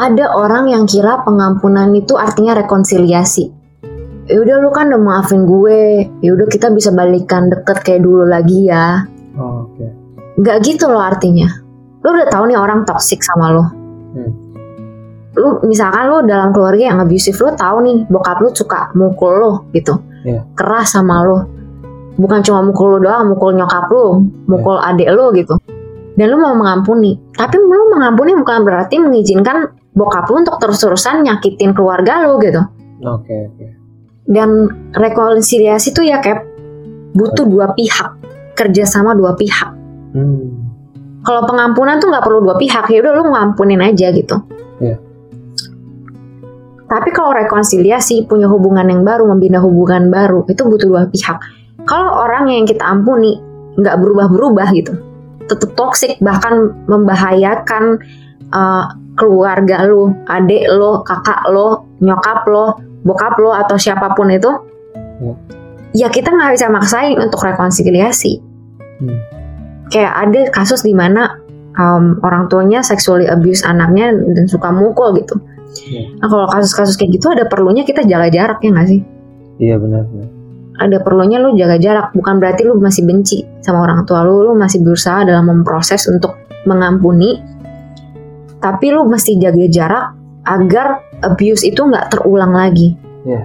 ada orang yang kira pengampunan itu artinya rekonsiliasi. Ya udah lu kan udah maafin gue, ya udah kita bisa balikan deket kayak dulu lagi ya. Oh, Oke. Nggak gitu loh artinya. Lu udah tahu nih orang toxic sama lo. Hmm. Lu misalkan lu dalam keluarga yang abusive lu tahu nih bokap lu suka mukul lo gitu. Iya. Keras sama lo. Bukan cuma mukul lu doang, mukul nyokap lu, mukul adik lu gitu. Dan lu mau mengampuni. Tapi lu mengampuni bukan berarti mengizinkan bokap lu untuk terus-terusan nyakitin keluarga lu gitu. Oke. Oke. Dan rekonsiliasi tuh ya Cap butuh dua pihak, kerjasama dua pihak. Hmm. kalau pengampunan tuh nggak perlu dua pihak ya udah lu ngampunin aja gitu. Iya. Tapi kalau rekonsiliasi punya hubungan yang baru, membina hubungan baru itu butuh dua pihak. Kalau orang yang kita ampuni nggak berubah-berubah gitu, tetap toksik bahkan membahayakan uh, keluarga lu, adik lo, kakak lo, nyokap lo, bokap lo atau siapa pun itu, Iya. ya kita nggak bisa maksain untuk rekonsiliasi Hmm. kayak ada kasus di mana um, orang tuanya sexually abuse anaknya dan suka mukul gitu. Iya. Nah kalau kasus-kasus kayak gitu ada perlunya kita jaga jarak ya nggak sih? Iya benar. benar. ada perlunya lu jaga jarak bukan berarti lu masih benci sama orang tua lu lu masih berusaha dalam memproses untuk mengampuni tapi lu mesti jaga jarak agar abuse itu nggak terulang lagi Iya.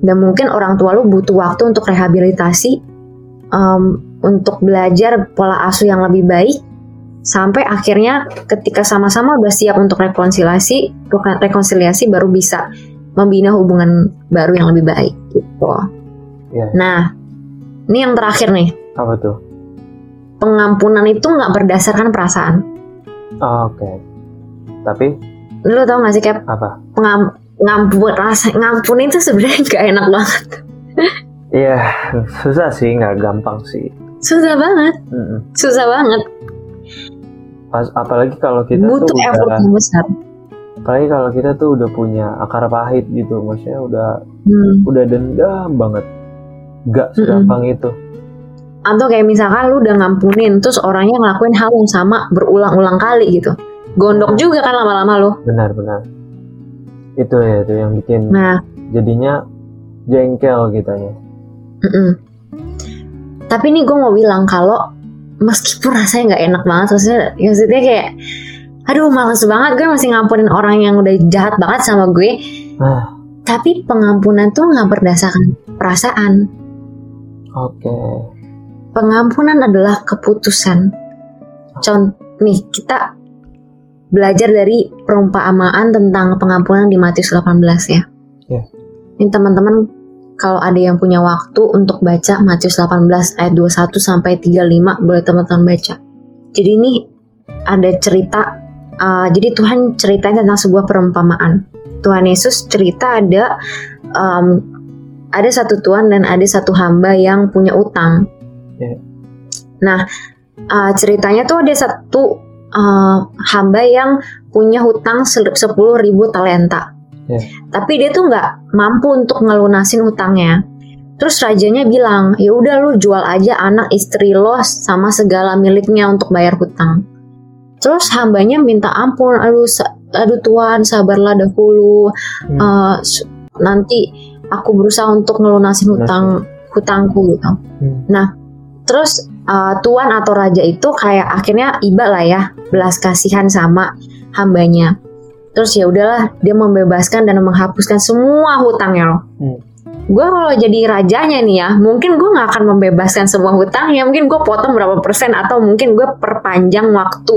dan mungkin orang tua lu butuh waktu untuk rehabilitasi um, untuk belajar pola asuh yang lebih baik sampai akhirnya ketika sama-sama udah siap untuk rekonsiliasi rekonsiliasi baru bisa membina hubungan baru yang lebih baik gitu. Iya. Nah, ini yang terakhir nih, Apa tuh? pengampunan itu nggak berdasarkan perasaan. Oh, Oke. Tapi Lu tau gak sih kayak apa? pengam ngampun rasa ngampun itu sebenarnya gak enak banget. Iya susah sih, nggak gampang sih. Susah banget, Mm-mm. susah banget. Pas apalagi kalau kita Butuh tuh effort udah, yang besar. apalagi kalau kita tuh udah punya akar pahit gitu, maksudnya udah Hmm. udah dendam banget. Gak segampang itu. Atau kayak misalkan lu udah ngampunin, terus orangnya ngelakuin hal yang sama berulang-ulang kali gitu. Gondok juga kan lama-lama lu. Benar-benar. Itu ya itu yang bikin Nah, jadinya jengkel kitanya. mm-mm. tapi nih gue mau bilang kalau meskipun rasanya nggak enak banget, maksudnya, maksudnya kayak, aduh males banget gue masih ngampunin orang yang udah jahat banget sama gue. Ah. Tapi pengampunan tuh nggak berdasarkan perasaan. Oke. Pengampunan adalah keputusan. Contoh nih kita belajar dari perumpamaan tentang pengampunan di Matius 18 ya. Ya. Ini teman-teman kalau ada yang punya waktu untuk baca Matius 18 ayat 21 sampai 35 boleh teman-teman baca. Jadi ini ada cerita uh, jadi Tuhan ceritain tentang sebuah perumpamaan. Tuhan Yesus cerita ada um, ada satu tuan dan ada satu hamba yang punya utang. Ya. Nah, uh, ceritanya tuh ada satu uh, hamba yang punya hutang sel- 10.000 talenta. Ya. Tapi dia tuh nggak mampu untuk ngelunasin hutangnya. Terus rajanya bilang, ya udah lu jual aja anak istri lo sama segala miliknya untuk bayar hutang. Terus hambanya minta ampun, aduh, sa- aduh tuan sabarlah dahulu, Hmm. S- nanti aku berusaha untuk ngelunasin hutang hutangku gitu. Hmm. Terus uh, tuan atau raja itu kayak akhirnya iba lah ya belas kasihan sama hambanya. Terus ya udahlah dia membebaskan dan menghapuskan semua hutangnya loh. Hmm. Gue kalau jadi rajanya nih ya, mungkin gue nggak akan membebaskan semua hutangnya. Mungkin gue potong berapa persen atau mungkin gue perpanjang waktu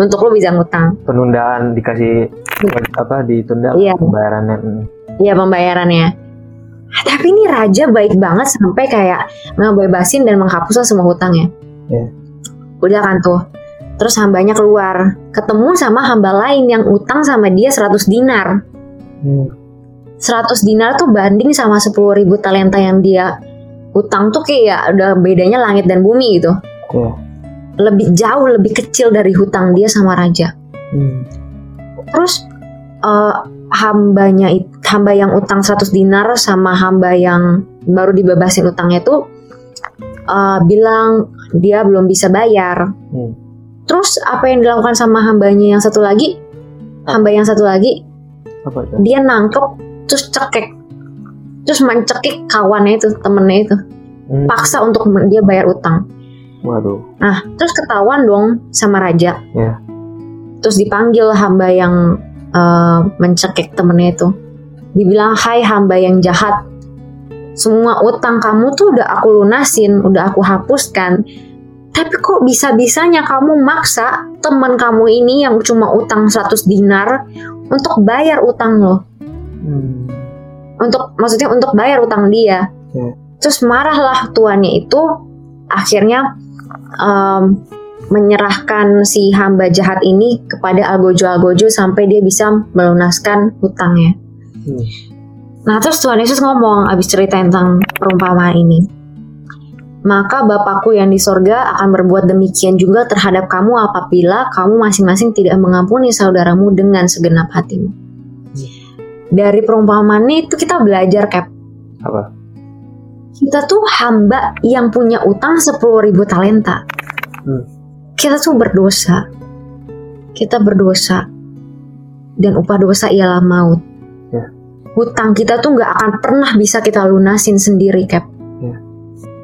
untuk lo bisa ngutang. Penundaan dikasih apa ditunda Iya. pembayarannya. Hmm. Iya pembayarannya. Tapi ini raja baik banget sampai kayak ngebebasin dan menghapuskan semua hutangnya. Iya. Udah kan tuh. Terus hambanya keluar, ketemu sama hamba lain yang utang sama dia 100 dinar. Hmm. 100 dinar tuh banding sama 10.000 talenta yang dia utang tuh kayak udah bedanya langit dan bumi gitu. Iya. Lebih jauh, lebih kecil dari hutang dia sama raja. Hmm. Terus eh, hambanya hamba yang utang 100 dinar sama hamba yang baru dibebasin utangnya itu eh, bilang dia belum bisa bayar. Hmm. Terus apa yang dilakukan sama hambanya yang satu lagi? Hamba yang satu lagi Apa itu? dia nangkep terus cekek terus mencekik kawannya itu temennya itu Hmm. paksa untuk dia bayar utang Waduh. Nah, terus ketahuan dong sama raja. Ya. Terus dipanggil hamba yang eh, mencekik temennya itu. Dibilang, hai hamba yang jahat. Semua utang kamu tuh udah aku lunasin, udah aku hapuskan. Tapi kok bisa-bisanya kamu maksa teman kamu ini yang cuma utang 100 dinar untuk bayar utang lo. Hmm. Untuk maksudnya untuk bayar utang dia. Ya. Terus marahlah tuannya itu akhirnya em, menyerahkan si hamba jahat ini kepada Algojo-Algojo sampai dia bisa melunaskan hutangnya. Hmm. Nah terus Tuhan Yesus ngomong abis cerita tentang perumpamaan ini. Maka Bapakku yang di sorga akan berbuat demikian juga terhadap kamu apabila kamu masing-masing tidak mengampuni saudaramu dengan segenap hatimu. Dari perumpamaan ini itu kita belajar Cap. Apa? Kita tuh hamba yang punya utang 10.000 talenta. Hmm. Kita tuh berdosa. Kita berdosa. Dan upah dosa ialah maut. hutang kita tuh nggak akan pernah bisa kita lunasin sendiri, Cap. Ya.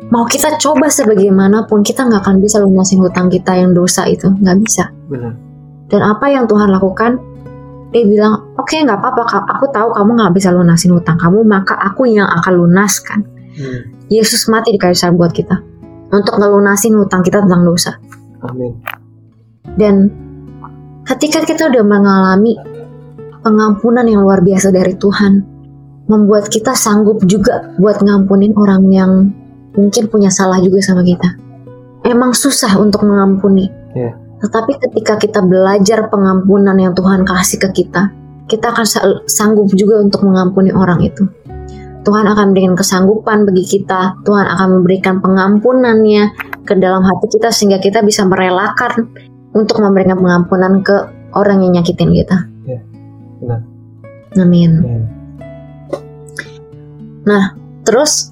Mau kita coba sebagaimanapun, kita nggak akan bisa lunasin hutang kita yang dosa itu, nggak bisa. Benar. Dan apa yang Tuhan lakukan? Dia bilang, oke nggak apa-apa, aku tahu kamu nggak bisa lunasin hutang kamu, maka aku yang akan lunaskan. Hmm. Yesus mati di kayu salib buat kita untuk ngelunasin hutang kita tentang dosa. Amin. Dan ketika kita udah mengalami pengampunan yang luar biasa dari Tuhan, membuat kita sanggup juga buat ngampunin orang yang mungkin punya salah juga sama kita. Emang susah untuk mengampuni. Iya. Tetapi ketika kita belajar pengampunan yang Tuhan kasih ke kita, kita akan sa- sanggup juga untuk mengampuni orang itu. Tuhan akan memberikan kesanggupan bagi kita. Tuhan akan memberikan pengampunannya ke dalam hati kita sehingga kita bisa merelakan untuk memberikan pengampunan ke orang yang nyakitin kita. Ya, benar. Amin. Amin. Terus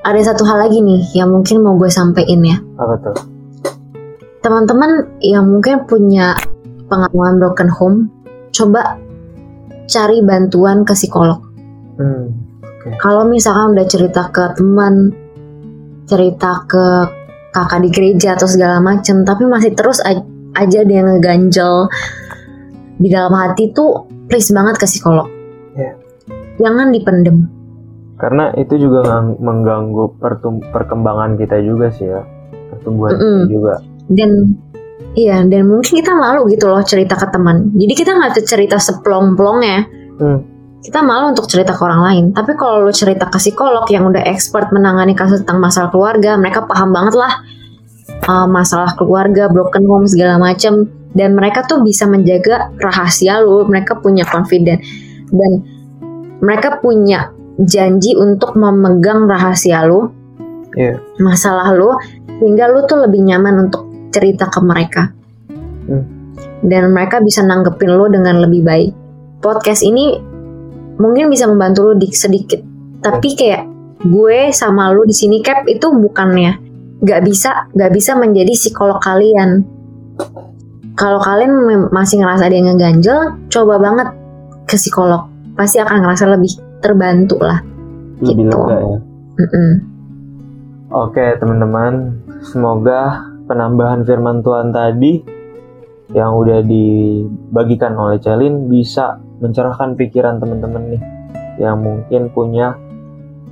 ada satu hal lagi nih yang mungkin mau gue sampein ya. Apa tuh? Teman-teman yang mungkin punya pengalaman broken home, coba cari bantuan ke psikolog. Hmm. Kalau misalkan udah cerita ke teman, cerita ke kakak di gereja atau segala macem, tapi masih terus aj- aja dia ngeganjel di dalam hati tuh, please banget ke psikolog. Iya. Jangan dipendem. Karena itu juga mengganggu perkembangan kita juga sih ya. Pertumbuhan kita Mm-mm. juga. Dan iya, dan mungkin kita malu gitu loh cerita ke teman. Jadi kita nggak cerita seplong-plongnya. Hmm. Kita malu untuk cerita ke orang lain. Tapi kalau lu cerita ke psikolog yang udah expert menangani kasus tentang masalah keluarga, mereka paham banget lah uh, masalah keluarga, broken home segala macem. Dan mereka tuh bisa menjaga rahasia lu. Mereka punya confident dan mereka punya janji untuk memegang rahasia lu, Iya. masalah lu, sehingga lu tuh lebih nyaman untuk cerita ke mereka. Hmm. Dan mereka bisa nanggepin lu dengan lebih baik. Podcast ini mungkin bisa membantu lu di sedikit, tapi kayak gue sama lu di sini cap itu bukannya nggak bisa nggak bisa menjadi psikolog kalian. Kalau kalian masih ngerasa dia ngeganjel, coba banget ke psikolog. Pasti akan ngerasa lebih terbantu lah. Lebih Gitu. lega ya. Mm-mm. Oke teman-teman, semoga penambahan firman Tuhan tadi yang udah dibagikan oleh Celin bisa mencerahkan pikiran teman-teman nih yang mungkin punya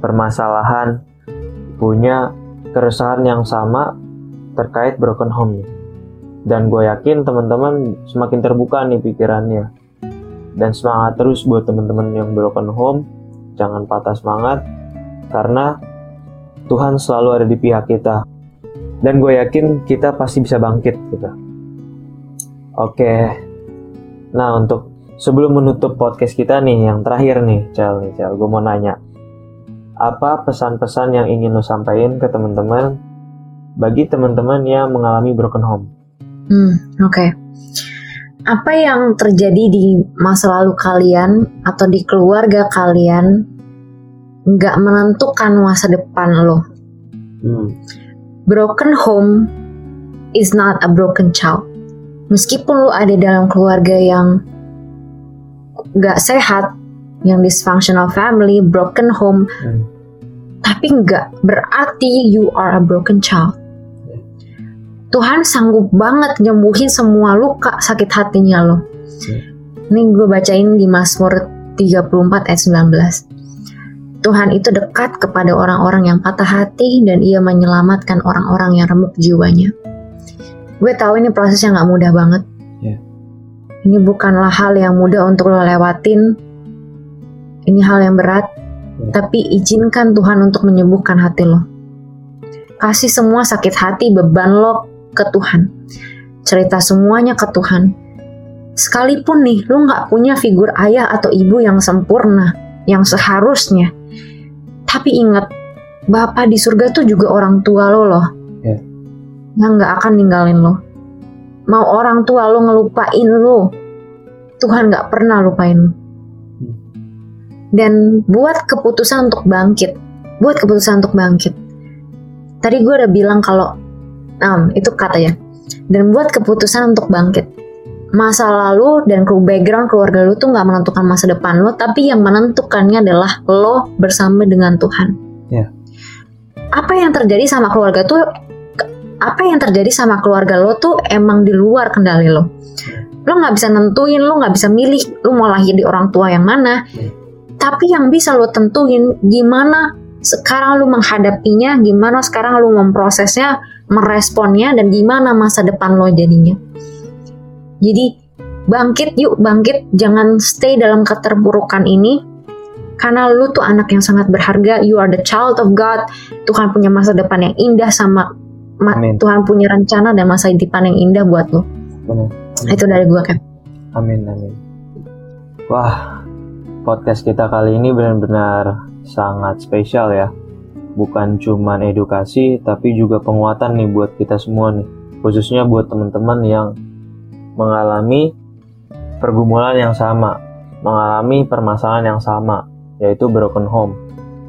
permasalahan, punya keresahan yang sama terkait broken home nih. Dan gue yakin teman-teman semakin terbuka nih pikirannya. Dan semangat terus buat teman-teman yang broken home, jangan patah semangat karena Tuhan selalu ada di pihak kita. Dan gue yakin kita pasti bisa bangkit gitu. Oke. Nah, untuk sebelum menutup podcast kita nih, yang terakhir nih, Cel nih, Cel, gue mau nanya. Apa pesan-pesan yang ingin lo sampaikan ke teman-teman bagi teman-teman yang mengalami broken home? Hmm, oke. Apa yang terjadi di masa lalu kalian atau di keluarga kalian nggak menentukan masa depan lo. Hmm. Broken home is not a broken child. Meskipun lo ada dalam keluarga yang nggak sehat, yang dysfunctional family, broken home, Hmm. tapi nggak berarti you are a broken child. Tuhan sanggup banget nyembuhin semua luka sakit hatinya lo. Ini gue bacain di Mazmur 34 ayat 19. Tuhan itu dekat kepada orang-orang yang patah hati dan ia menyelamatkan orang-orang yang remuk jiwanya. Gue tahu ini proses yang gak mudah banget. Ini bukanlah hal yang mudah untuk lo lewatin. Ini hal yang berat, Ya. tapi izinkan Tuhan untuk menyembuhkan hati lo. Kasih semua sakit hati beban lo ke Tuhan. Cerita semuanya ke Tuhan. Sekalipun nih, lo nggak punya figur ayah atau ibu yang sempurna, yang seharusnya. Tapi ingat, Bapak di surga tuh juga orang tua lo loh. Ya. Yang nggak akan ninggalin lo. Mau orang tua lo ngelupain lo, Tuhan nggak pernah lupain lo. Dan buat keputusan untuk bangkit. Buat keputusan untuk bangkit. Tadi gue udah bilang kalau um, itu katanya. Dan buat keputusan untuk bangkit. masa lalu dan background keluarga lu tuh nggak menentukan masa depan lo, tapi yang menentukannya adalah lo bersama dengan Tuhan. Ya. Apa yang terjadi sama keluarga tuh, apa yang terjadi sama keluarga lo tuh emang di luar kendali lo. Lo nggak bisa nentuin, lo nggak bisa milih, lo mau lahir di orang tua yang mana. Tapi yang bisa lo tentuin gimana sekarang lu menghadapinya, gimana sekarang lu memprosesnya, meresponnya, dan gimana masa depan lo jadinya. Jadi bangkit yuk, bangkit, jangan stay dalam keterpurukan ini. Karena lu tuh anak yang sangat berharga, you are the child of God. Tuhan punya masa depan yang indah sama ma- Amin. Tuhan punya rencana dan masa depan yang indah buat lu. Benar. Itu dari gua Cap. Amin, amin. Wah, podcast kita kali ini benar-benar sangat spesial ya. Bukan cuman edukasi, tapi juga penguatan nih buat kita semua nih. Khususnya buat teman-teman yang mengalami pergumulan yang sama, mengalami permasalahan yang sama, yaitu broken home.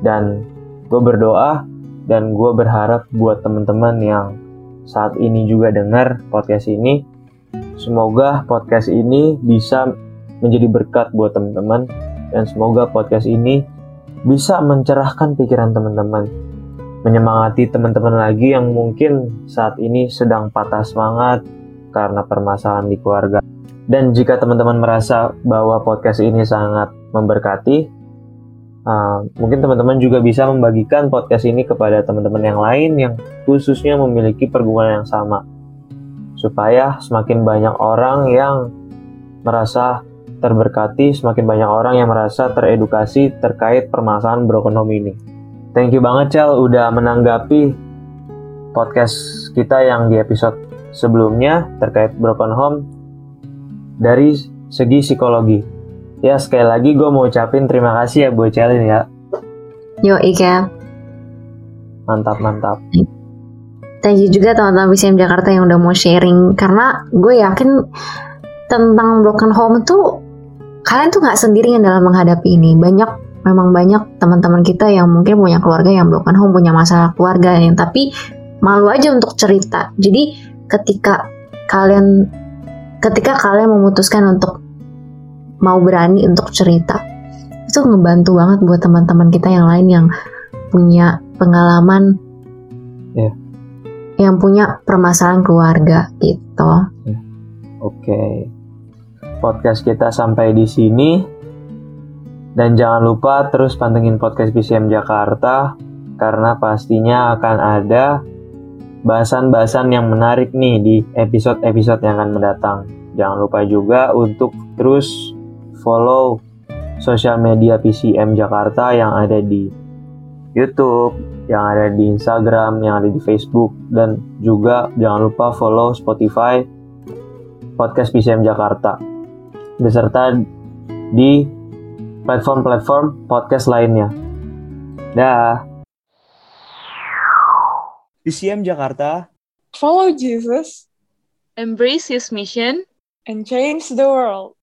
Dan gue berdoa dan gue berharap buat teman-teman yang saat ini juga dengar podcast ini, semoga podcast ini bisa menjadi berkat buat teman-teman dan semoga podcast ini bisa mencerahkan pikiran teman-teman, menyemangati teman-teman lagi yang mungkin saat ini sedang patah semangat karena permasalahan di keluarga. Dan jika teman-teman merasa bahwa podcast ini sangat memberkati, uh, mungkin teman-teman juga bisa membagikan podcast ini kepada teman-teman yang lain yang khususnya memiliki pergumulan yang sama, supaya semakin banyak orang yang merasa terberkati, semakin banyak orang yang merasa teredukasi terkait permasalahan broken home ini. Thank you banget Cel udah menanggapi podcast kita yang di episode sebelumnya terkait broken home dari segi psikologi. Ya sekali lagi gue mau ucapin terima kasih ya buat Celin ya. Yo, Cap. Mantap mantap. Thank you juga teman-teman BCM Jakarta yang udah mau sharing karena gue yakin tentang broken home tuh kalian tuh nggak sendirian dalam menghadapi ini. Banyak memang banyak teman-teman kita yang mungkin punya keluarga yang broken home, punya masalah keluarga yang tapi malu aja untuk cerita. Jadi ketika kalian ketika kalian memutuskan untuk mau berani untuk cerita itu ngebantu banget buat teman-teman kita yang lain yang punya pengalaman Ya. yang punya permasalahan keluarga gitu. Oke. Podcast kita sampai di sini. Dan jangan lupa terus pantengin podcast PCM Jakarta karena pastinya akan ada bahasan-bahasan yang menarik nih di episode-episode yang akan mendatang. Jangan lupa juga untuk terus follow sosial media PCM Jakarta yang ada di YouTube, yang ada di Instagram, yang ada di Facebook, dan juga jangan lupa follow Spotify podcast PCM Jakarta beserta di platform-platform podcast lainnya. Dah. PCM Jakarta Follow Jesus Embrace his mission and change the world.